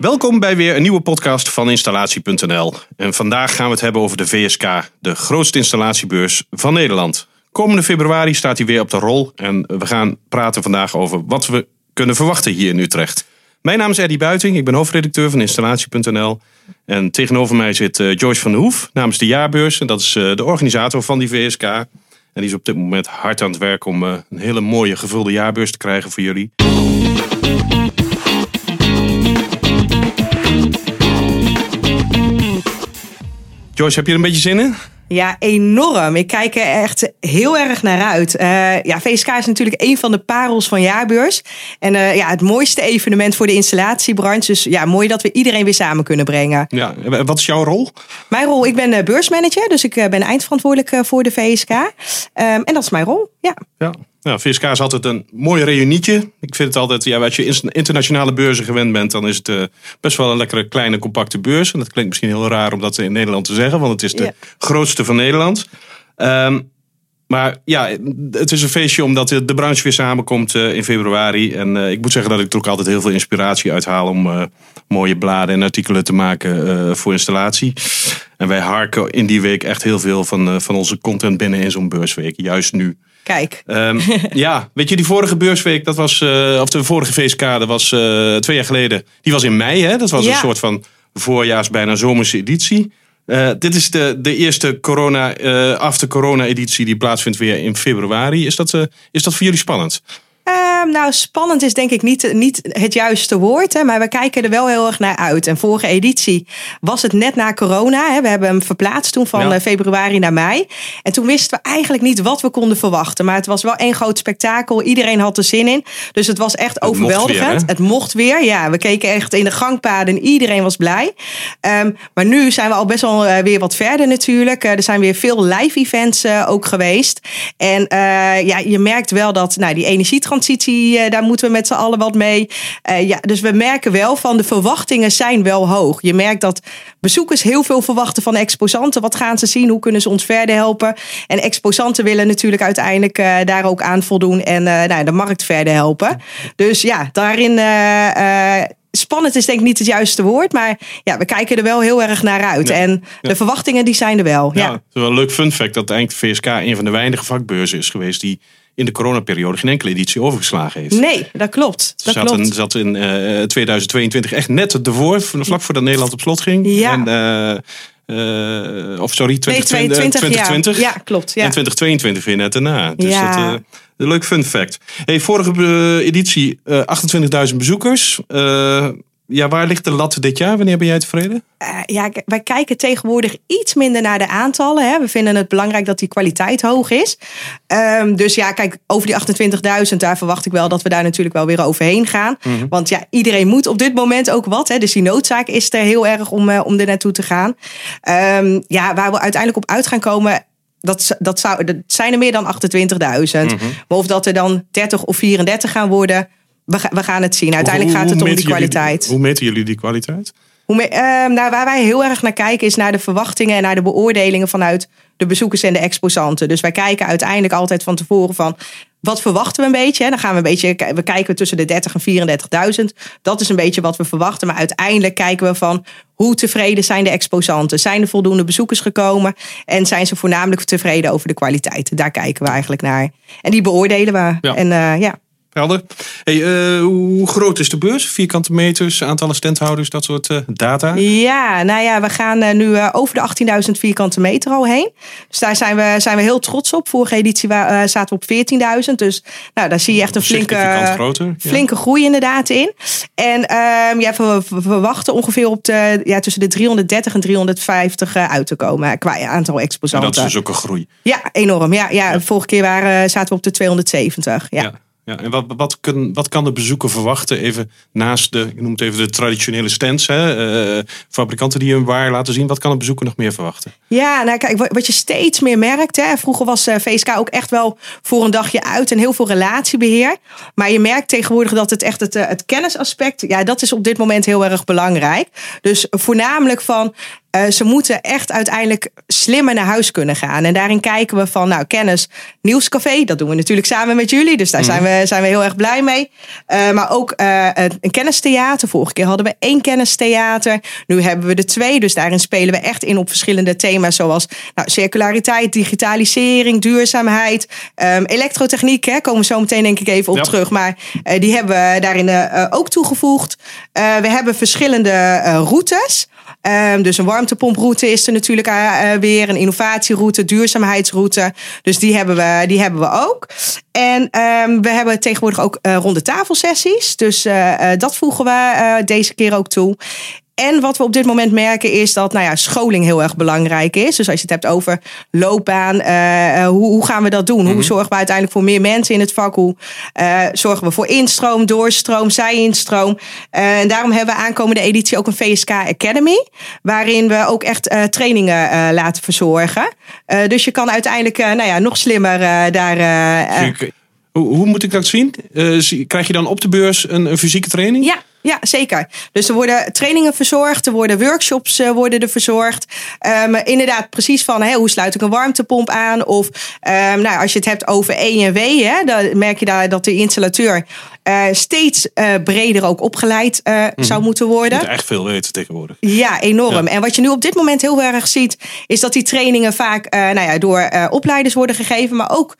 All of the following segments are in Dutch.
Welkom bij weer een nieuwe podcast van Installatie.nl. En vandaag gaan we het hebben over de VSK, de grootste installatiebeurs van Nederland. Komende februari staat hij weer op de rol en we gaan praten vandaag over wat we kunnen verwachten hier in Utrecht. Mijn naam is Eddie Buiting, ik ben hoofdredacteur van Installatie.nl. En tegenover mij zit uh, Joyce van der Hoef namens de Jaarbeurs. En dat is uh, de organisator van die VSK. En die is op dit moment hard aan het werk om uh, een hele mooie gevulde jaarbeurs te krijgen voor jullie. Joyce, heb je er een beetje zin in? Ja, enorm. Ik kijk er echt heel erg naar uit. Uh, ja, VSK is natuurlijk een van de parels van jaarbeurs. En uh, ja, het mooiste evenement voor de installatiebranche. Dus ja, mooi dat we iedereen weer samen kunnen brengen. Ja, wat is jouw rol? Mijn rol, ik ben beursmanager. Dus ik ben eindverantwoordelijk voor de VSK. Um, en dat is mijn rol, ja. Ja, nou, VSK is altijd een mooi reunietje. Ik vind het altijd, ja, als je internationale beurzen gewend bent, dan is het uh, best wel een lekkere kleine compacte beurs. En dat klinkt misschien heel raar om dat in Nederland te zeggen, want het is de grootste van Nederland. Um, maar ja, het is een feestje omdat de, branche weer samenkomt uh, in februari. En uh, ik moet zeggen dat ik er ook altijd heel veel inspiratie uithaal om uh, mooie bladen en artikelen te maken voor installatie. En wij harken in die week echt heel veel van, van onze content binnen in zo'n beursweek, juist nu. Kijk. Um, ja, weet je, die vorige beursweek, dat was, of de vorige dat was twee jaar geleden. Die was in mei, hè? Dat was ja. een soort van voorjaars, bijna zomerse editie. Uh, dit is de, de eerste corona, after corona editie die plaatsvindt weer in februari. Is dat, is dat voor jullie spannend? Uh, nou, spannend is denk ik niet, niet het juiste woord. Hè, maar we kijken er wel heel erg naar uit. En vorige editie was het net na corona. Hè, we hebben hem verplaatst toen van ja. februari naar mei. En toen wisten we eigenlijk niet wat we konden verwachten. Maar het was wel één groot spektakel. Iedereen had er zin in. Dus het was echt het overweldigend. Mocht weer, het mocht weer. Ja, we keken echt in de gangpaden en iedereen was blij. Um, maar nu zijn we al best wel uh, weer wat verder natuurlijk. Uh, er zijn weer veel live events uh, ook geweest. En ja, je merkt wel dat nou, die energietransitie transitie, daar moeten we met z'n allen wat mee. Uh, ja, dus we merken wel van de verwachtingen zijn wel hoog. Je merkt dat bezoekers heel veel verwachten van exposanten. Wat gaan ze zien? Hoe kunnen ze ons verder helpen? En exposanten willen natuurlijk uiteindelijk uh, daar ook aan voldoen en uh, nou, de markt verder helpen. Dus ja, daarin spannend is denk ik niet het juiste woord. Maar ja, we kijken er wel heel erg naar uit. Ja, en de verwachtingen die zijn er wel. Ja, ja. het is wel een leuk fun fact dat eigenlijk VSK een van de weinige vakbeurzen is geweest die in de coronaperiode geen enkele editie overgeslagen heeft. Nee, dat klopt. Dat zat, klopt. In, zat in uh, 2022 echt net ervoor, vlak voordat Nederland op slot ging. Ja. En, uh, uh, of sorry, 2020. Nee, 2020, 2020. Ja. ja, klopt. Ja. En 2022 weer net daarna. Dus ja. dat, uh, een leuk fun fact. Hey, vorige editie 28.000 bezoekers. Ja, waar ligt de lat dit jaar? Wanneer ben jij tevreden? Uh, ja, wij kijken tegenwoordig iets minder naar de aantallen. Hè. We vinden het belangrijk dat die kwaliteit hoog is. Um, dus ja, kijk, over die 28.000, daar verwacht ik wel dat we daar natuurlijk wel weer overheen gaan. Mhm. Want ja, iedereen moet op dit moment ook wat. Hè. Dus die noodzaak is er heel erg om, uh, om er naartoe te gaan. Um, ja, waar we uiteindelijk op uit gaan komen, dat, dat, zou, dat zijn er meer dan 28.000. Mhm. Mm-hmm. Maar of dat er dan 30 of 34 gaan worden, we, we gaan het zien. Uiteindelijk hoe, gaat het om die kwaliteit. Jullie, hoe meten jullie die kwaliteit? Hoe uh, nou, waar wij heel erg naar kijken is naar de verwachtingen en naar de beoordelingen vanuit de bezoekers en de exposanten. Dus wij kijken uiteindelijk altijd van tevoren van wat verwachten we een beetje. Dan gaan we een beetje, we kijken tussen de 30 en 34.000. Dat is een beetje wat we verwachten. Maar uiteindelijk kijken we van hoe tevreden zijn de exposanten? Zijn er voldoende bezoekers gekomen? En zijn ze voornamelijk tevreden over de kwaliteit? Daar kijken we eigenlijk naar. En die beoordelen we. Ja. En uh, ja. Helder. Hey, uh, hoe groot is de beurs? Vierkante meters, aantallen standhouders, dat soort uh, data? Ja, nou ja, we gaan uh, nu over de 18.000 vierkante meter al heen. Dus daar zijn we, zijn we heel trots op. Vorige editie zaten we op 14.000. Dus nou, daar zie je echt een flinke, groter, flinke groei inderdaad in. En ehm, ja, we, we verwachten ongeveer op de, ja, tussen de 330 en 350 uit te komen qua aantal exposanten. En dat is dus ook een groei. Ja, enorm. Ja, ja, ja. Vorige keer waren, zaten we op de 270. ja. ja. Ja, en wat, wat, kan, wat kan de bezoeker verwachten? Even naast de, ik noem het even de traditionele stands, hè, uh, fabrikanten die hun waar laten zien. Wat kan de bezoeker nog meer verwachten? Ja, nou kijk, wat je steeds meer merkt. Hè, vroeger was uh, VSK ook echt wel voor een dagje uit en heel veel relatiebeheer. Maar je merkt tegenwoordig dat het echt het, het kennisaspect, ja, dat is op dit moment heel erg belangrijk. Dus voornamelijk van Uh, ze moeten echt uiteindelijk slimmer naar huis kunnen gaan. En daarin kijken we van, nou, kennis, nieuwscafé. Dat doen we natuurlijk samen met jullie. Dus daar zijn, we, zijn we heel erg blij mee. Uh, maar ook uh, een kennistheater. Vorige keer hadden we één kennistheater. Nu hebben we er twee. Dus daarin spelen we echt in op verschillende thema's. Zoals nou, circulariteit, digitalisering, duurzaamheid. Um, elektrotechniek, hè, komen we zo meteen denk ik even op ja. terug. Maar die hebben we daarin ook toegevoegd. we hebben verschillende routes. Um, dus een warmtepomproute is er natuurlijk uh, weer. Een innovatieroute, duurzaamheidsroute. Dus die hebben we, die hebben we ook. En um, we hebben tegenwoordig ook uh, ronde tafelsessies. Dus dat voegen we deze keer ook toe. En wat we op dit moment merken is dat nou ja, scholing heel erg belangrijk is. Dus als je het hebt over loopbaan, uh, hoe, hoe, gaan we dat doen? Hoe mhm. zorgen we uiteindelijk voor meer mensen in het vak? Hoe uh, zorgen we voor instroom, doorstroom, zij-instroom? Uh, en daarom hebben we aankomende editie ook een VSK Academy. Waarin we ook echt trainingen laten verzorgen. dus je kan uiteindelijk nou ja, nog slimmer daar... Hoe, hoe, moet ik dat zien? krijg je dan op de beurs een, een fysieke training? Ja, ja, zeker. Dus er worden trainingen verzorgd, er worden workshops uh, worden er verzorgd. Um, inderdaad, precies van hè, hoe sluit ik een warmtepomp aan? Of um, nou, als je het hebt over E en W, hè, dan merk je daar dat de installateur uh, steeds uh, breder ook opgeleid uh, mm. zou moeten worden. Je moet echt veel weten tegenwoordig. Ja, enorm. Ja. En wat je nu op dit moment heel erg ziet, is dat die trainingen vaak nou ja, door opleiders worden gegeven, maar ook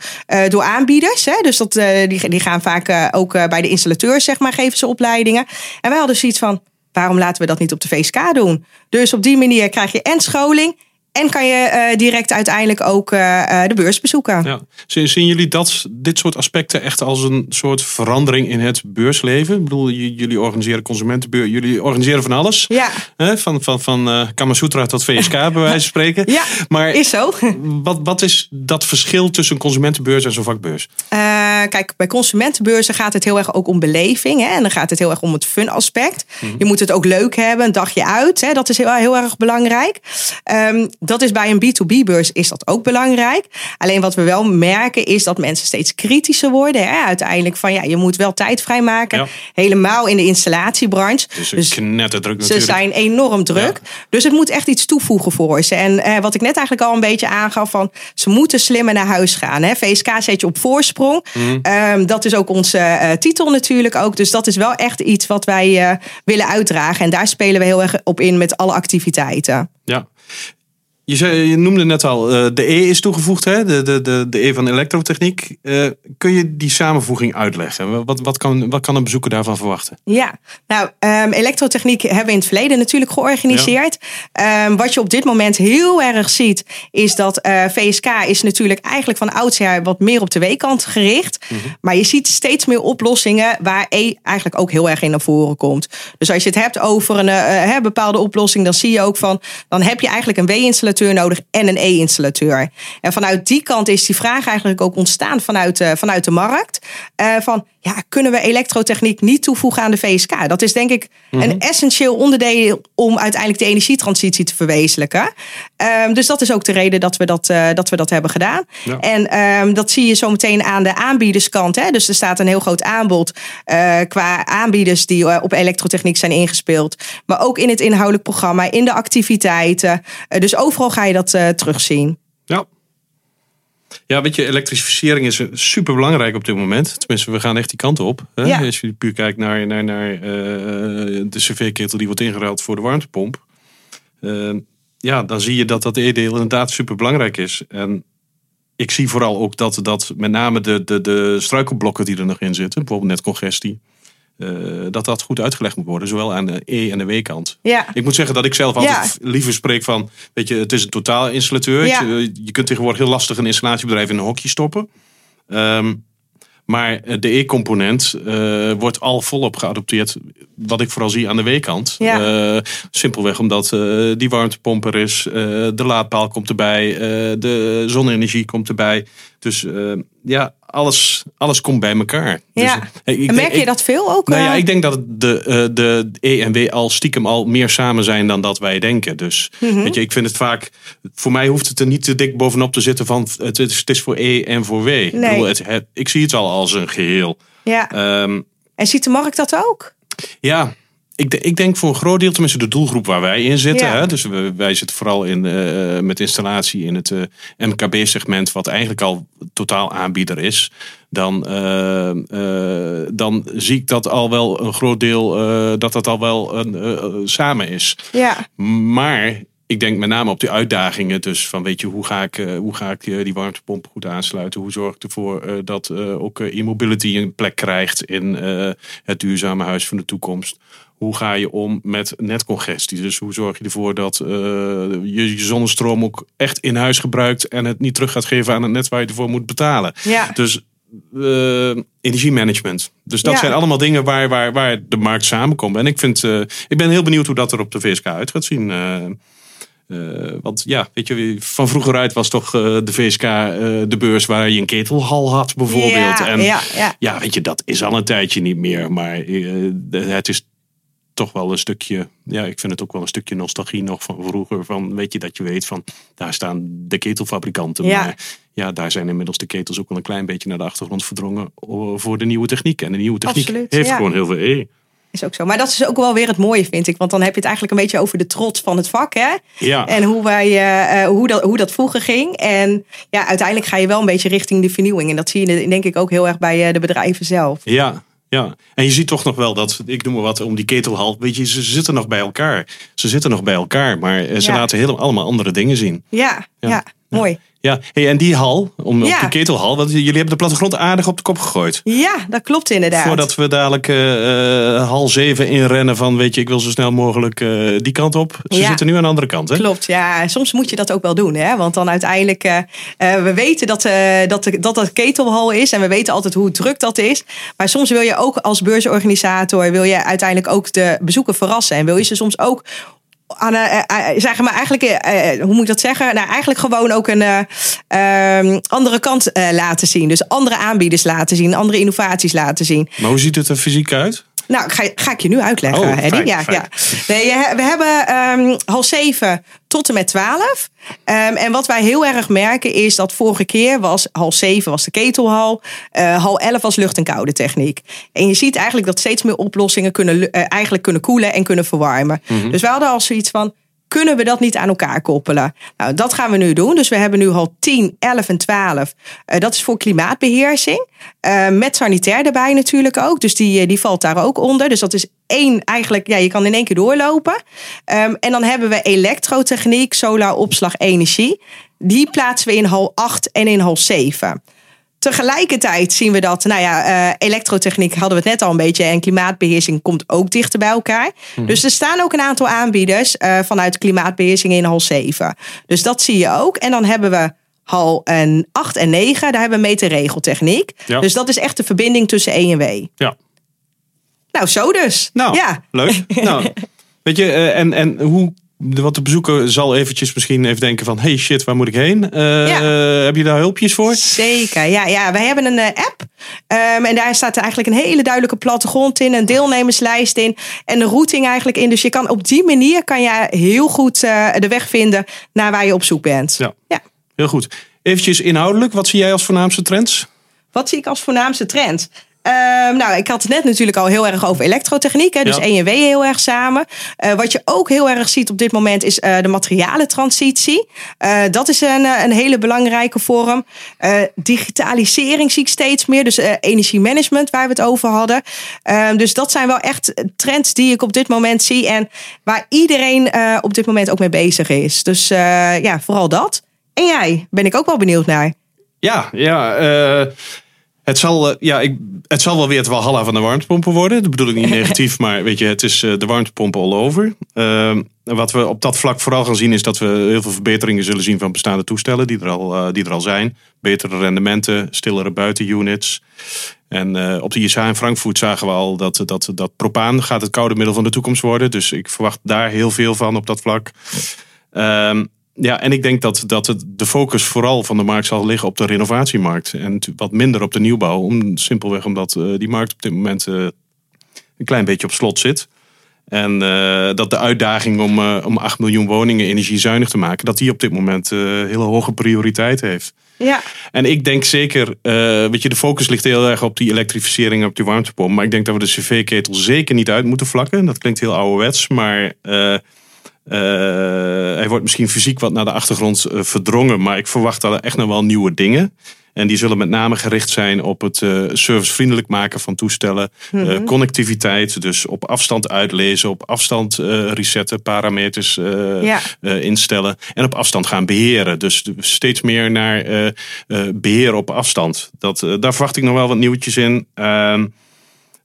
door aanbieders. Hè. Dus dat, die, die gaan vaak ook bij de installateur, zeg maar, geven ze opleidingen. En wij hadden zoiets van, waarom laten we dat niet op de VSK doen? Dus op die manier krijg je en scholing en kan je uh, direct uiteindelijk ook uh, de beurs bezoeken. Ja. Zien jullie dat, dit soort aspecten echt als een soort verandering in het beursleven? Ik bedoel, jullie organiseren consumentenbeurs, jullie organiseren van alles. Ja. Hè? Van, van, van uh, Kamasutra tot VSK, bij wijze van spreken. Ja, maar is zo. Wat, wat is dat verschil tussen een consumentenbeurs en zo'n vakbeurs? kijk, bij consumentenbeurzen gaat het heel erg ook om beleving. Hè? En dan gaat het heel erg om het fun aspect. Mm -hmm. Je moet het ook leuk hebben, een dagje uit. Hè? Dat is heel, heel erg belangrijk. Um, dat is bij een B2B-beurs is dat ook belangrijk. Alleen wat we wel merken is dat mensen steeds kritischer worden. Hè? Uiteindelijk van ja, je moet wel tijd vrijmaken. Ja. Helemaal in de installatiebranche. Dus, dus Ze zijn enorm druk. Ja. Dus het moet echt iets toevoegen voor ze. En eh, wat ik net eigenlijk al een beetje aangaf van ze moeten slimmer naar huis gaan. Hè? VSK zet je op voorsprong. Mm. Um, dat is ook onze uh, titel natuurlijk ook. Dus dat is wel echt iets wat wij uh, willen uitdragen. En daar spelen we heel erg op in met alle activiteiten. Ja. Je, zei, je, noemde net al, uh, de E is toegevoegd, hè? De, de, de, de E van elektrotechniek. Uh, kun je die samenvoeging uitleggen? Wat, wat, kan, wat kan een bezoeker daarvan verwachten? Ja, nou, um, elektrotechniek hebben we in het verleden natuurlijk georganiseerd. Ja. Um, wat je op dit moment heel erg ziet, is dat uh, VSK is natuurlijk eigenlijk van oudsher wat meer op de weekant gericht. Mm -hmm. Maar je ziet steeds meer oplossingen waar E eigenlijk ook heel erg in naar voren komt. Dus als je het hebt over een bepaalde oplossing, dan zie je ook van, dan heb je eigenlijk een W-installateur nodig en een E-installateur. En vanuit die kant is die vraag eigenlijk ook ontstaan vanuit, de, vanuit de markt. Uh, van ja, kunnen we elektrotechniek niet toevoegen aan de VSK? Dat is denk ik mm -hmm. een essentieel onderdeel om uiteindelijk de energietransitie te verwezenlijken. Um, dus dat is ook de reden dat we dat, uh, dat, we dat hebben gedaan. Ja. En um, dat zie je zo meteen aan de aanbiederskant. Hè? Dus er staat een heel groot aanbod uh, qua aanbieders die uh, op elektrotechniek zijn ingespeeld. Maar ook in het inhoudelijk programma, in de activiteiten. dus overal ga je dat terugzien. Ja. Weet je, elektrificering is super belangrijk op dit moment. Tenminste, we gaan echt die kant op. Hè? Ja. Als je puur kijkt naar, naar, naar uh, de cv-ketel die wordt ingeruild voor de warmtepomp. Uh, ja, dan zie je dat dat e-deel inderdaad super belangrijk is. En ik zie vooral ook dat, dat met name de, de, de struikelblokken die er nog in zitten, bijvoorbeeld net congestie, uh, dat dat goed uitgelegd moet worden, zowel aan de E- en de W-kant. Ja. Ik moet zeggen dat ik zelf altijd ja. liever spreek van, weet je, het is een totaal installateur. Ja. Je, je, kunt tegenwoordig heel lastig een installatiebedrijf in een hokje stoppen. Um, maar de E-component uh, wordt al volop geadopteerd. Wat ik vooral zie aan de W-kant. Ja. Uh, simpelweg omdat uh, die warmtepomp er is. de laadpaal komt erbij. de zonne-energie komt erbij. Dus ja, alles, alles komt bij elkaar. Ja. Dus, ik, en merk je dat veel ook? Nou ja, ik denk dat de, de E en W al stiekem al meer samen zijn dan dat wij denken. Dus mm -hmm. weet je, ik vind het vaak. Voor mij hoeft het er niet te dik bovenop te zitten van het is, het is voor E en voor W. Nee. Ik, bedoel, het, het, ik zie het al als een geheel. Ja. Um, en ziet de markt dat ook? Ja, ik, ik, denk voor een groot deel, tenminste de doelgroep waar wij in zitten. Ja. Hè, dus we, wij zitten vooral in, uh, met installatie in het uh, MKB-segment, wat eigenlijk al totaal aanbieder is. Dan, uh, dan zie ik dat al wel een groot deel, dat dat al wel een, samen is. Ja. Maar ik denk met name op die uitdagingen. Dus van weet je, hoe ga ik, hoe ga ik die, die warmtepomp goed aansluiten? Hoe zorg ik ervoor uh, dat uh, ook e-mobility een plek krijgt in het duurzame huis van de toekomst? Hoe ga je om met netcongestie? Dus hoe zorg je ervoor dat je je zonnestroom ook echt in huis gebruikt en het niet terug gaat geven aan het net waar je ervoor moet betalen? Ja. Dus energiemanagement. Dus dat Ja. zijn allemaal dingen waar, waar, waar de markt samenkomt. En ik, vind, ik ben heel benieuwd hoe dat er op de VSK uit gaat zien. Uh, want ja, weet je, van vroeger uit was toch uh, de VSK uh, de beurs waar je een ketelhal had, bijvoorbeeld. Ja, en ja, ja. ja, weet je, dat is al een tijdje niet meer. Maar het is toch wel een stukje, ja, ik vind het ook wel een stukje nostalgie nog van vroeger. Van weet je dat je weet van daar staan de ketelfabrikanten. Ja. Maar ja, daar zijn inmiddels de ketels ook wel een klein beetje naar de achtergrond verdrongen voor de nieuwe techniek. En de nieuwe techniek Absoluut, heeft ja. gewoon heel veel E. Is ook zo. Maar dat is ook wel weer het mooie, vind ik. Want dan heb je het eigenlijk een beetje over de trots van het vak. Hè? Ja. En hoe, wij, uh, hoe, dat, hoe dat vroeger ging. En ja, uiteindelijk ga je wel een beetje richting de vernieuwing. En dat zie je denk ik ook heel erg bij uh, de bedrijven zelf. Ja, ja, en je ziet toch nog wel dat, ik noem maar wat, om die ketelhal, weet je, ze zitten nog bij elkaar. Ze zitten nog bij elkaar, maar eh, ze Ja. laten helemaal allemaal andere dingen zien. Ja, ja. Ja. mooi. Ja, hey, en die hal, om, Ja. op de ketelhal, want jullie hebben de plattegrond aardig op de kop gegooid. Ja, dat klopt inderdaad. Voordat we dadelijk eh, hal 7 inrennen van, weet je, ik wil zo snel mogelijk eh, die kant op. Ze Ja. zitten nu aan de andere kant, hè? Klopt, ja. Soms moet je dat ook wel doen. Hè? Want dan uiteindelijk, we weten dat, dat, de- dat dat ketelhal is. En we weten altijd hoe druk dat is. Maar soms wil je ook als beursorganisator, wil je uiteindelijk ook de bezoeker verrassen. En wil je ze soms ook aan, eh, eh, eh, zeg maar eigenlijk, hoe moet ik dat zeggen? Nou, eigenlijk gewoon ook een eh, ehm, andere kant laten zien. Dus andere aanbieders laten zien, andere innovaties laten zien. Maar hoe ziet het er fysiek uit? Nou, ga, ga ik je nu uitleggen, Oh, fijn, ja, fijn. ja. Nee, we hebben ehm hal 7 tot en met 12. Ehm, en wat wij heel erg merken is dat vorige keer was hal 7 was de ketelhal. eh, hal 11 was lucht- en koude techniek. En je ziet eigenlijk dat steeds meer oplossingen kunnen, eh, eigenlijk kunnen koelen en kunnen verwarmen. Mhm. Dus we hadden al zoiets van, kunnen we dat niet aan elkaar koppelen? Nou, dat gaan we nu doen. Dus we hebben nu hal 10, 11 en 12. Eh, dat is voor klimaatbeheersing. Eh, met sanitair erbij natuurlijk ook. Dus die, eh, die valt daar ook onder. Dus dat is één eigenlijk, ja, je kan in één keer doorlopen. Ehm, en dan hebben we elektrotechniek, solar opslag, energie. Die plaatsen we in hal 8 en in hal 7. Tegelijkertijd zien we dat, nou ja, eh, elektrotechniek hadden we het net al een beetje. En klimaatbeheersing komt ook dichter bij elkaar. Dus er staan ook een aantal aanbieders eh, vanuit klimaatbeheersing in hal 7. Dus dat zie je ook. En dan hebben we hal en 8 en 9, daar hebben we meterregeltechniek. Ja. Dus dat is echt de verbinding tussen E en W. Ja. Nou, zo dus. Nou, ja. leuk. nou, weet je, eh, en, en hoe, de- wat de bezoeker zal eventjes misschien even denken van, hey shit, waar moet ik heen? Eh, Ja. heb je daar hulpjes voor? Zeker, ja, ja. Wij hebben een eh, app. Ehm, en daar staat eigenlijk een hele duidelijke plattegrond in, een deelnemerslijst in en de routing eigenlijk in. Dus je kan op die manier kan je heel goed eh, de weg vinden naar waar je op zoek bent. Ja. ja. Heel goed. Eventjes inhoudelijk, wat zie jij als voornaamste trends? Wat zie ik als voornaamste trend? Ehm, nou, ik had het net natuurlijk al heel erg over elektrotechniek. Hè, dus Ja. E en W heel erg samen. Eh, wat je ook heel erg ziet op dit moment is eh, de materialentransitie. Eh, dat is een, een hele belangrijke vorm. Digitalisering zie ik steeds meer. Dus energiemanagement waar we het over hadden. Ehm, dus dat zijn wel echt trends die ik op dit moment zie. En waar iedereen op dit moment ook mee bezig is. Dus ja, vooral dat. En jij, ben ik ook wel benieuwd naar. Ja, ja. Het, zal, eh, ja ik, het zal wel weer het Walhalla van de warmtepompen worden. Dat bedoel ik niet negatief, maar weet je, het is eh, de warmtepompen all over. Ehm, wat we op dat vlak vooral gaan zien is dat we heel veel verbeteringen zullen zien van bestaande toestellen die er al, eh, die er al zijn. Betere rendementen, stillere buitenunits. En op de ISA in Frankfurt zagen we al dat, dat, dat propaan gaat het koude middel van de toekomst worden. Dus ik verwacht daar heel veel van op dat vlak. Ehm, ja, en ik denk dat, dat het, de focus vooral van de markt zal liggen op de renovatiemarkt. En wat minder op de nieuwbouw. Om, simpelweg omdat eh, die markt op dit moment eh, een klein beetje op slot zit. En dat de uitdaging om, om 8 miljoen woningen energiezuinig te maken, dat die op dit moment hele hoge prioriteit heeft. Ja. En ik denk zeker, weet je, de focus ligt heel erg op die elektrificering, op die warmtepomp. Maar ik denk dat we de cv-ketel zeker niet uit moeten vlakken. Dat klinkt heel ouderwets, maar hij wordt misschien fysiek wat naar de achtergrond uh, verdrongen, maar ik verwacht er echt nog wel nieuwe dingen. En die zullen met name gericht zijn op het uh, servicevriendelijk maken van toestellen. Mm -hmm. connectiviteit, dus op afstand uitlezen, op afstand resetten, parameters ja. instellen. En op afstand gaan beheren. Dus steeds meer naar beheer op afstand. Dat, daar verwacht ik nog wel wat nieuwtjes in.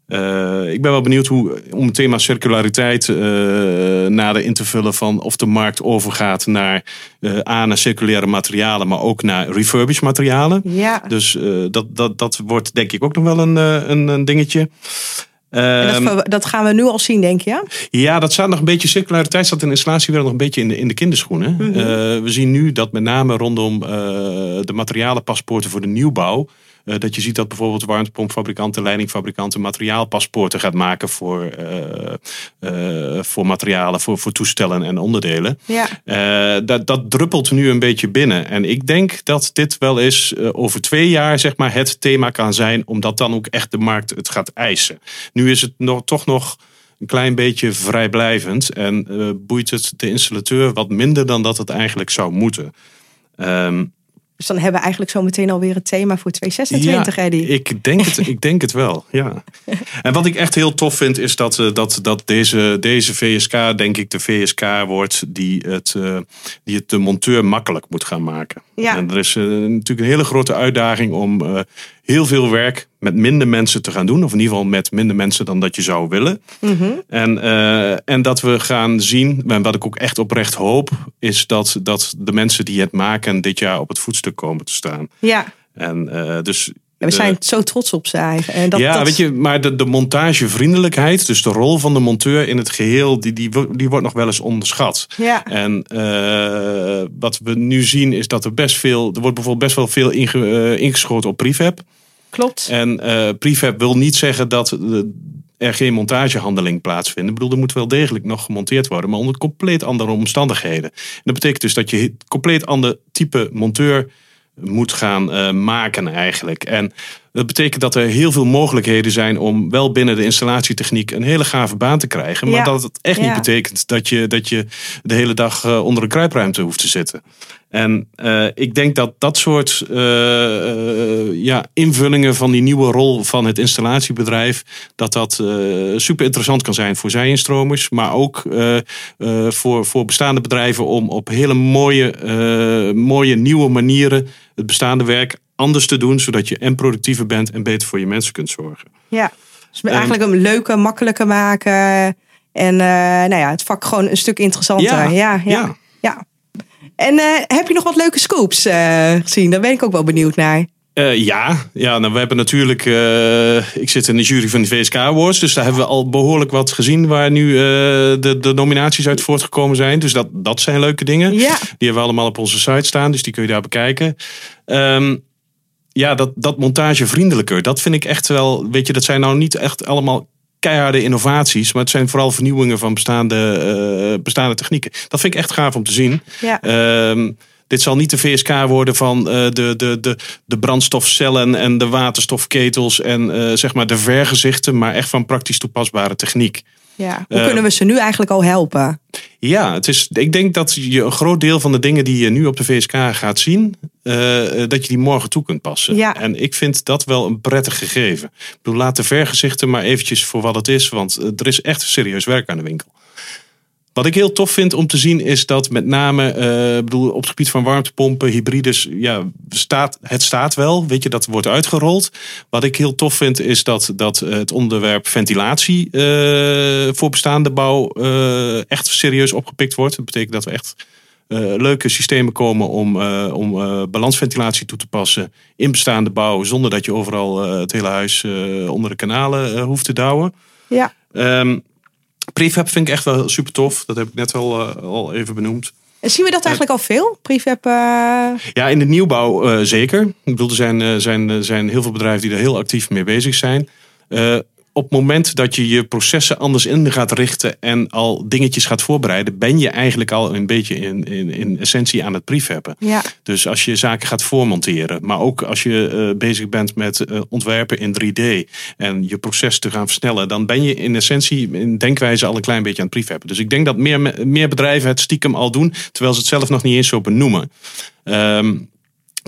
Uh, ik ben wel benieuwd hoe, om het thema circulariteit uh, nader in te vullen van of de markt overgaat naar uh, A, naar circulaire materialen, maar ook naar refurbished materialen. Ja. Dus dat, dat, dat wordt denk ik ook nog wel een, een, een dingetje. En dat, ehm, dat, gaan we nu al zien, denk je? Ja, dat staat nog een beetje. Circulariteit staat in de installatiewerd nog een beetje in de, in de kinderschoenen. Mm -hmm. we zien nu dat met name rondom de materialenpaspoorten voor de nieuwbouw uh, dat je ziet dat bijvoorbeeld warmtepompfabrikanten, leidingfabrikanten materiaalpaspoorten gaat maken voor, uh, uh, voor materialen, voor, voor toestellen en onderdelen. Ja. dat, dat druppelt nu een beetje binnen. En ik denk dat dit wel eens over twee jaar zeg maar, het thema kan zijn, omdat dan ook echt de markt het gaat eisen. Nu is het nog, toch nog een klein beetje vrijblijvend en boeit het de installateur wat minder dan dat het eigenlijk zou moeten. Um, dus dan hebben we eigenlijk zo meteen alweer het thema voor 2026, ja, Eddy. Ik denk, het, ik denk het wel, ja. En wat ik echt heel tof vind, is dat, eh, dat, dat deze, deze VSK, denk ik, de VSK wordt die het, uh, die het de monteur makkelijk moet gaan maken. Ja. En er is uh, natuurlijk een hele grote uitdaging om heel veel werk met minder mensen te gaan doen. Of in ieder geval met minder mensen dan dat je zou willen. Mm -hmm. en, uh, en dat we gaan zien, en wat ik ook echt oprecht hoop, is dat, dat de mensen die het maken dit jaar op het voetstuk komen te staan. Ja. En dus we zijn zo trots op ze eigenlijk. En dat, ja, dat... weet je, maar de, de montagevriendelijkheid, dus de rol van de monteur in het geheel, die, die, die wordt nog wel eens onderschat. Ja. En uh, wat we nu zien is dat er best veel, er wordt bijvoorbeeld best wel veel inge, uh, ingeschoten op prefab. Klopt. En uh, prefab wil niet zeggen dat er geen montagehandeling plaatsvindt. Ik bedoel, er moet wel degelijk nog gemonteerd worden, maar onder compleet andere omstandigheden. En dat betekent dus dat je compleet ander type monteur moet gaan uh, maken eigenlijk. En dat betekent dat er heel veel mogelijkheden zijn om wel binnen de installatietechniek een hele gave baan te krijgen. Maar Ja. dat het echt Ja. niet betekent dat je, dat je de hele dag uh, onder een kruipruimte hoeft te zitten. En uh, ik denk dat dat soort uh, ja, invullingen van die nieuwe rol van het installatiebedrijf, dat dat super interessant kan zijn voor zijinstromers, maar ook voor, voor bestaande bedrijven om op hele mooie, mooie nieuwe manieren het bestaande werk anders te doen, zodat je en productiever bent en beter voor je mensen kunt zorgen. Ja, dus eigenlijk een leuke, makkelijker maken. En nou ja, het vak gewoon een stuk interessanter. Ja, ja, ja. ja. ja. En uh, heb je nog wat leuke scoops uh, gezien? Daar ben ik ook wel benieuwd naar. Uh, ja, ja nou, we hebben natuurlijk. Uh, ik zit in de jury van de VSK Awards. Dus daar hebben we al behoorlijk wat gezien waar nu uh, de, de nominaties uit voortgekomen zijn. Dus dat, dat zijn leuke dingen. Ja. Die hebben we allemaal op onze site staan. Dus die kun je daar bekijken. Um, ja, dat, dat montagevriendelijker. Dat vind ik echt wel. Weet je, dat zijn nou niet echt allemaal keiharde innovaties. Maar het zijn vooral vernieuwingen van bestaande, bestaande technieken. Dat vind ik echt gaaf om te zien. Ja. Um, dit zal niet de VSK worden van uh, de, de, de, de brandstofcellen en de waterstofketels en uh, zeg maar de vergezichten, maar echt van praktisch toepasbare techniek. Ja. Hoe uh, kunnen we ze nu eigenlijk al helpen? Ja, het is, ik denk dat je een groot deel van de dingen die je nu op de VSK gaat zien, dat je die morgen toe kunt passen. Ja. En ik vind dat wel een prettig gegeven. Ik bedoel, laat de vergezichten maar eventjes voor wat het is, want er is echt serieus werk aan de winkel. Wat ik heel tof vind om te zien is dat met name uh, bedoel, op het gebied van warmtepompen, hybrides, ja, staat, het staat wel. Weet je, dat wordt uitgerold. Wat ik heel tof vind is dat, dat het onderwerp ventilatie uh, voor bestaande bouw uh, echt serieus opgepikt wordt. Dat betekent dat we echt leuke systemen komen om, om balansventilatie toe te passen in bestaande bouw. Zonder dat je overal het hele huis onder de kanalen hoeft te douwen. Ja. Um, Prefab vind ik echt wel super tof. Dat heb ik net al, uh, al even benoemd. En zien we dat eigenlijk uh, al veel? Prefab? Uh... Ja, in de nieuwbouw uh, zeker. Ik bedoel, er zijn, zijn, zijn heel veel bedrijven die er heel actief mee bezig zijn. Op het moment dat je je processen anders in gaat richten en al dingetjes gaat voorbereiden, ben je eigenlijk al een beetje in, in, in essentie aan het prefabben. Ja. Dus als je zaken gaat voormonteren, maar ook als je uh, bezig bent met uh, ontwerpen in 3D en je proces te gaan versnellen, dan ben je in essentie in denkwijze al een klein beetje aan het prefabben. Dus ik denk dat meer, meer bedrijven het stiekem al doen, terwijl ze het zelf nog niet eens zo benoemen. Um,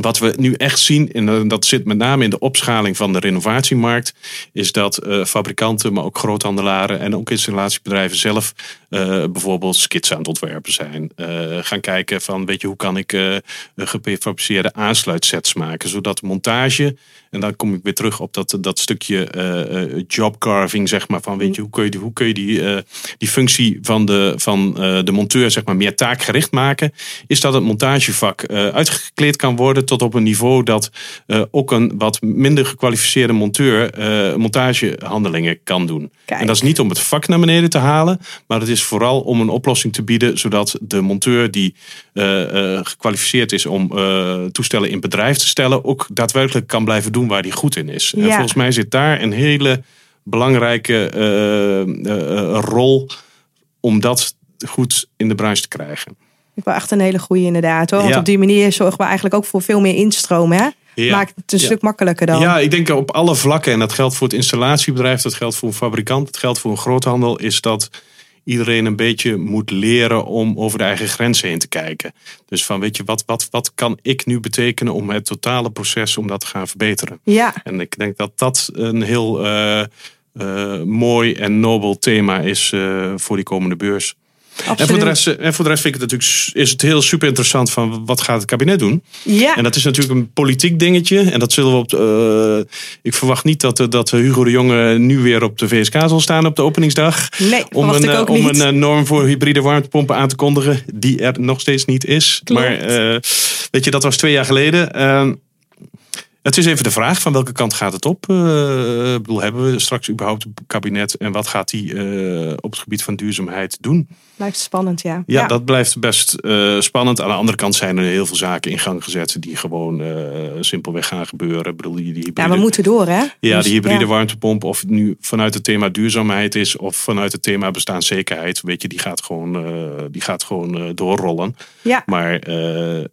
wat we nu echt zien, en dat zit met name in de opschaling van de renovatiemarkt, is dat uh, fabrikanten, maar ook groothandelaren en ook installatiebedrijven zelf uh, bijvoorbeeld skits aan het ontwerpen zijn. Uh, gaan kijken van, weet je, hoe kan ik geprefabriceerde aansluitsets maken, zodat montage, en dan kom ik weer terug op dat, dat stukje jobcarving, zeg maar, van weet je, hoe kun je die, hoe kun je die, die functie van de, van de monteur, zeg maar, meer taakgericht maken, is dat het montagevak uitgekleed kan worden tot op een niveau dat uh, ook een wat minder gekwalificeerde monteur uh, montagehandelingen kan doen. Kijk. En dat is niet om het vak naar beneden te halen, maar het is vooral om een oplossing te bieden zodat de monteur die uh, gekwalificeerd is om toestellen in bedrijf te stellen, ook daadwerkelijk kan blijven doen waar hij goed in is. Ja. En volgens mij zit daar een hele belangrijke rol om dat goed in de branche te krijgen. Ik wel echt een hele goede inderdaad hoor. Want op die manier zorgen we eigenlijk ook voor veel meer instroom. Hè? Ja. Maakt het een stuk makkelijker dan. Ja, ik denk op alle vlakken. En dat geldt voor het installatiebedrijf, dat geldt voor een fabrikant, dat geldt voor een groothandel. Is dat iedereen een beetje moet leren om over de eigen grenzen heen te kijken. Dus van weet je, wat, wat, wat kan ik nu betekenen om het totale proces om dat te gaan verbeteren? Ja. En ik denk dat dat een heel uh, uh, mooi en nobel thema is uh, voor die komende beurs. En voor, de rest, en voor de rest vind ik het natuurlijk is het heel super interessant van wat gaat het kabinet doen. Ja. En dat is natuurlijk een politiek dingetje. En dat zullen we op. Uh, ik verwacht niet dat, dat Hugo de Jonge nu weer op de VSK zal staan op de openingsdag. Nee, om een, ik ook om niet. een norm voor hybride warmtepompen aan te kondigen, die er nog steeds niet is. Klopt. Maar uh, weet je, dat was twee jaar geleden. Uh, het is even de vraag van welke kant gaat het op? Uh, ik bedoel, hebben we straks überhaupt een kabinet en wat gaat die uh, op het gebied van duurzaamheid doen? Blijft spannend, ja. Ja, ja. dat blijft best uh, spannend. Aan de andere kant zijn er heel veel zaken in gang gezet die gewoon simpelweg gaan gebeuren. Ik bedoel, die, die hybride, ja, we moeten door, hè? Ja, dus, die hybride ja. warmtepomp, of het nu vanuit het thema duurzaamheid is of vanuit het thema bestaanszekerheid, weet je, die gaat gewoon, die gaat gewoon doorrollen. Ja. Maar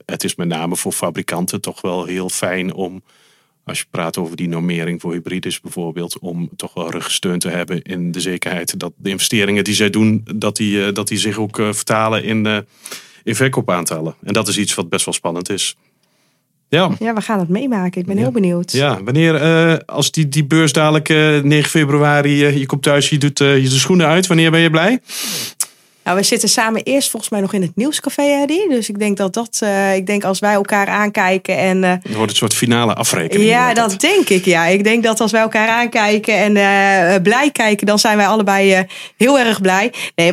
het is met name voor fabrikanten toch wel heel fijn om als je praat over die normering voor hybrides bijvoorbeeld, om toch wel ruggesteun te hebben in de zekerheid dat de investeringen die zij doen, dat die, dat die zich ook vertalen in, uh, in verkoopaantallen. En dat is iets wat best wel spannend is. Ja. ja, we gaan het meemaken. Ik ben ja. heel benieuwd. Ja, wanneer, uh, als die, die beurs dadelijk uh, 9 februari, uh, je komt thuis, je doet je de schoenen uit, wanneer ben je blij? Nou, we zitten samen eerst volgens mij nog in het nieuwscafé, Eddie. Dus ik denk dat dat, uh, ik denk als wij elkaar aankijken en. Uh, Dan wordt een soort finale afrekening. Ja, dat, dat denk ik. Ja, ik denk dat als wij elkaar aankijken en uh, blij kijken, dan zijn wij allebei heel erg blij. Nee,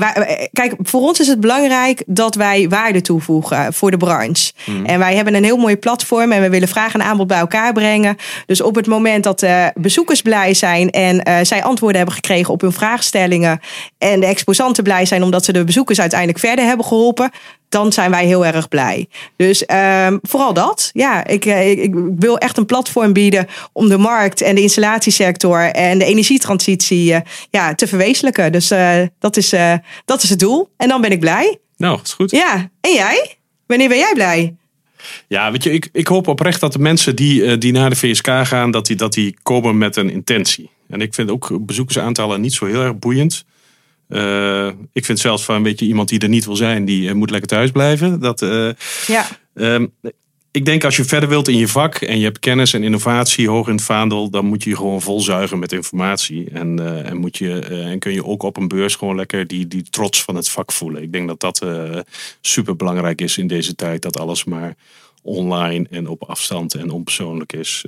kijk, voor ons is het belangrijk dat wij waarde toevoegen voor de branche. Mm. En wij hebben een heel mooi platform en we willen vraag en aanbod bij elkaar brengen. Dus op het moment dat bezoekers blij zijn en zij antwoorden hebben gekregen op hun vraagstellingen en de exposanten blij zijn omdat ze de bezoekers uiteindelijk verder hebben geholpen, dan zijn wij heel erg blij. Dus um, vooral dat. Ja, ik, ik, ik, wil echt een platform bieden om de markt en de installatiesector en de energietransitie uh, ja, te verwezenlijken. Dus uh, dat, is, uh, dat is het doel. En dan ben ik blij. Nou, is goed. Ja, en jij? Wanneer ben jij blij? Ja, weet je, ik, ik hoop oprecht dat de mensen die, die naar de VSK gaan, dat die, dat die komen met een intentie. En ik vind ook bezoekersaantallen niet zo heel erg boeiend. Uh, ik vind zelfs van een beetje iemand die er niet wil zijn, die uh, moet lekker thuis blijven. Dat, uh, ja. Um, ik denk als je verder wilt in je vak en je hebt kennis en innovatie hoog in het vaandel, dan moet je je gewoon volzuigen met informatie. En, en, moet je, en kun je ook op een beurs gewoon lekker die, die trots van het vak voelen. Ik denk dat dat super belangrijk is in deze tijd, dat alles maar online en op afstand en onpersoonlijk is.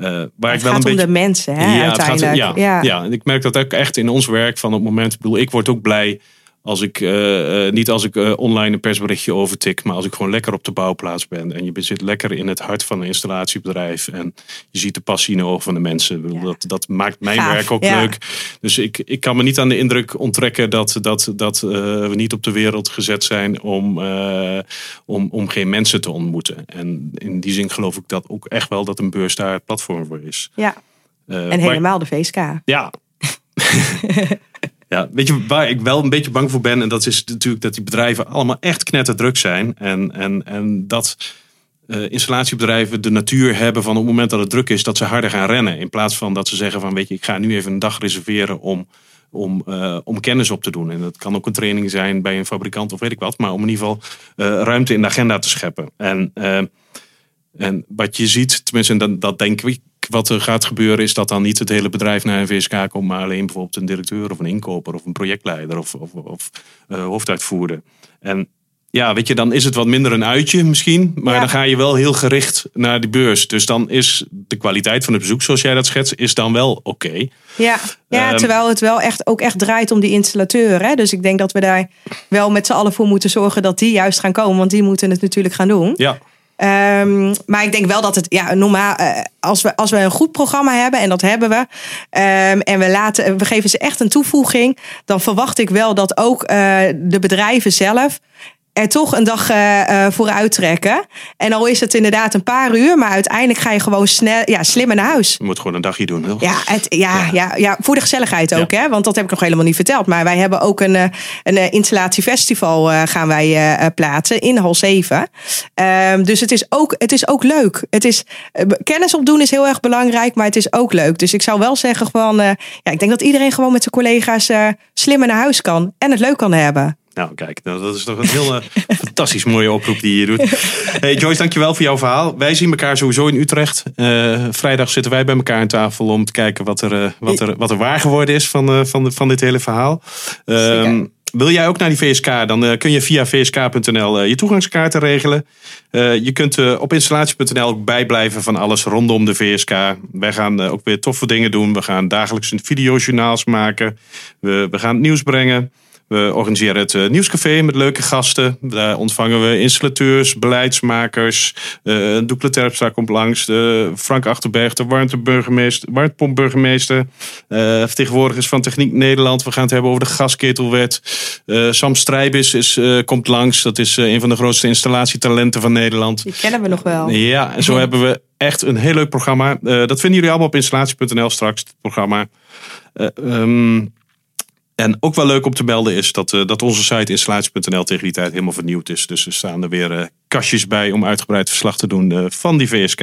Uh, waar het ik wel gaat een om beetje... de mensen, hè, ja, uiteindelijk. Gaat, ja, ja. ja, en ik merk dat ook echt in ons werk van het moment. Ik bedoel, ik word ook blij als ik, uh, uh, niet als ik uh, online een persberichtje overtik, maar als ik gewoon lekker op de bouwplaats ben. En je zit lekker in het hart van een installatiebedrijf. En je ziet de passie in de ogen van de mensen. Ja. Dat, dat maakt mijn Gaaf, werk ook ja. leuk. Dus ik, ik kan me niet aan de indruk onttrekken dat, dat, dat we niet op de wereld gezet zijn om, om, om geen mensen te ontmoeten. En in die zin geloof ik dat ook echt wel dat een beurs daar het platform voor is. Ja. En helemaal de VSK. Ja. ja, weet je waar ik wel een beetje bang voor ben? En dat is natuurlijk dat die bedrijven allemaal echt knetterdruk zijn. En, en, en dat uh, installatiebedrijven de natuur hebben van op het moment dat het druk is, dat ze harder gaan rennen. In plaats van dat ze zeggen van weet je, ik ga nu even een dag reserveren om, om, uh, om kennis op te doen. En dat kan ook een training zijn bij een fabrikant of weet ik wat. Maar om in ieder geval uh, ruimte in de agenda te scheppen. En, en wat je ziet, tenminste dat, dat denk ik, wat er gaat gebeuren is dat dan niet het hele bedrijf naar een VSK komt, maar alleen bijvoorbeeld een directeur of een inkoper of een projectleider of, of, of hoofduitvoerder. En ja, weet je, dan is het wat minder een uitje misschien. Maar dan ga je wel heel gericht naar die beurs. Dus dan is de kwaliteit van het bezoek, zoals jij dat schetst, is dan wel oké. Ja, ja ehm, terwijl het wel echt ook echt draait om die installateur. Hè? Dus ik denk dat we daar wel met z'n allen voor moeten zorgen dat die juist gaan komen. Want die moeten het natuurlijk gaan doen. Ja. Um, maar ik denk wel dat het ja, normaal, uh, als, we, als we een goed programma hebben, en dat hebben we, um, en we, laten, we geven ze echt een toevoeging, dan verwacht ik wel dat ook uh, de bedrijven zelf er toch een dag uh, voor trekken. En al is het inderdaad een paar uur, maar uiteindelijk ga je gewoon snel, ja, slimmer naar huis. Je moet gewoon een dagje doen, Ja, het, ja, ja. ja, voor de gezelligheid ook, hè? Want dat heb ik nog helemaal niet verteld. Maar wij hebben ook een, eh, een installatiefestival uh, gaan wij uh, plaatsen in hal 7. Um, dus het is, ook, het is ook leuk. Het is, kennis opdoen is heel erg belangrijk, maar het is ook leuk. Dus ik zou wel zeggen gewoon, ja, ik denk dat iedereen gewoon met zijn collega's slimmer naar huis kan en het leuk kan hebben. Nou, kijk, nou, dat is toch een heel fantastisch mooie oproep die je doet. Hey Joyce, dankjewel voor jouw verhaal. Wij zien elkaar sowieso in Utrecht. Uh, vrijdag zitten wij bij elkaar aan tafel om te kijken wat er, uh, wat er, wat er waar geworden is van, uh, van, de, van dit hele verhaal. Uh, wil jij ook naar die VSK? Dan kun je via vsk.nl je toegangskaarten regelen. je kunt op installatie.nl ook bijblijven van alles rondom de VSK. Wij gaan ook weer toffe dingen doen. We gaan dagelijks een videojournaals maken. We, we gaan het nieuws brengen. We organiseren het uh, Nieuwscafé met leuke gasten. Daar ontvangen we installateurs, beleidsmakers. Uh, Doekle Terpstra komt langs. Uh, Frank Achterberg, de warmtepompburgemeester. Uh, vertegenwoordigers van Techniek Nederland. We gaan het hebben over de gasketelwet. Sam Strijbis is, komt langs. Dat is een van de grootste installatietalenten van Nederland. Die kennen we nog wel. Ja, en zo hebben we echt een heel leuk programma. dat vinden jullie allemaal op installatie.nl straks, het programma. Um, en ook wel leuk om te melden is dat, uh, dat onze site installatie.nl tegen die tijd helemaal vernieuwd is. Dus er staan er weer uh, kastjes bij om uitgebreid verslag te doen uh, van die VSK.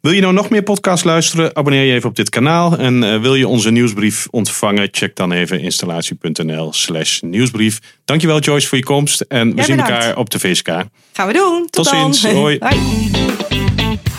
Wil je nou nog meer podcasts luisteren? Abonneer je even op dit kanaal. En wil je onze nieuwsbrief ontvangen? Check dan even installatie.nl slash nieuwsbrief. Dankjewel Joyce voor je komst. En we zien elkaar op de VSK. Gaan we doen. Tot, Tot ziens. Hoi. Hoi.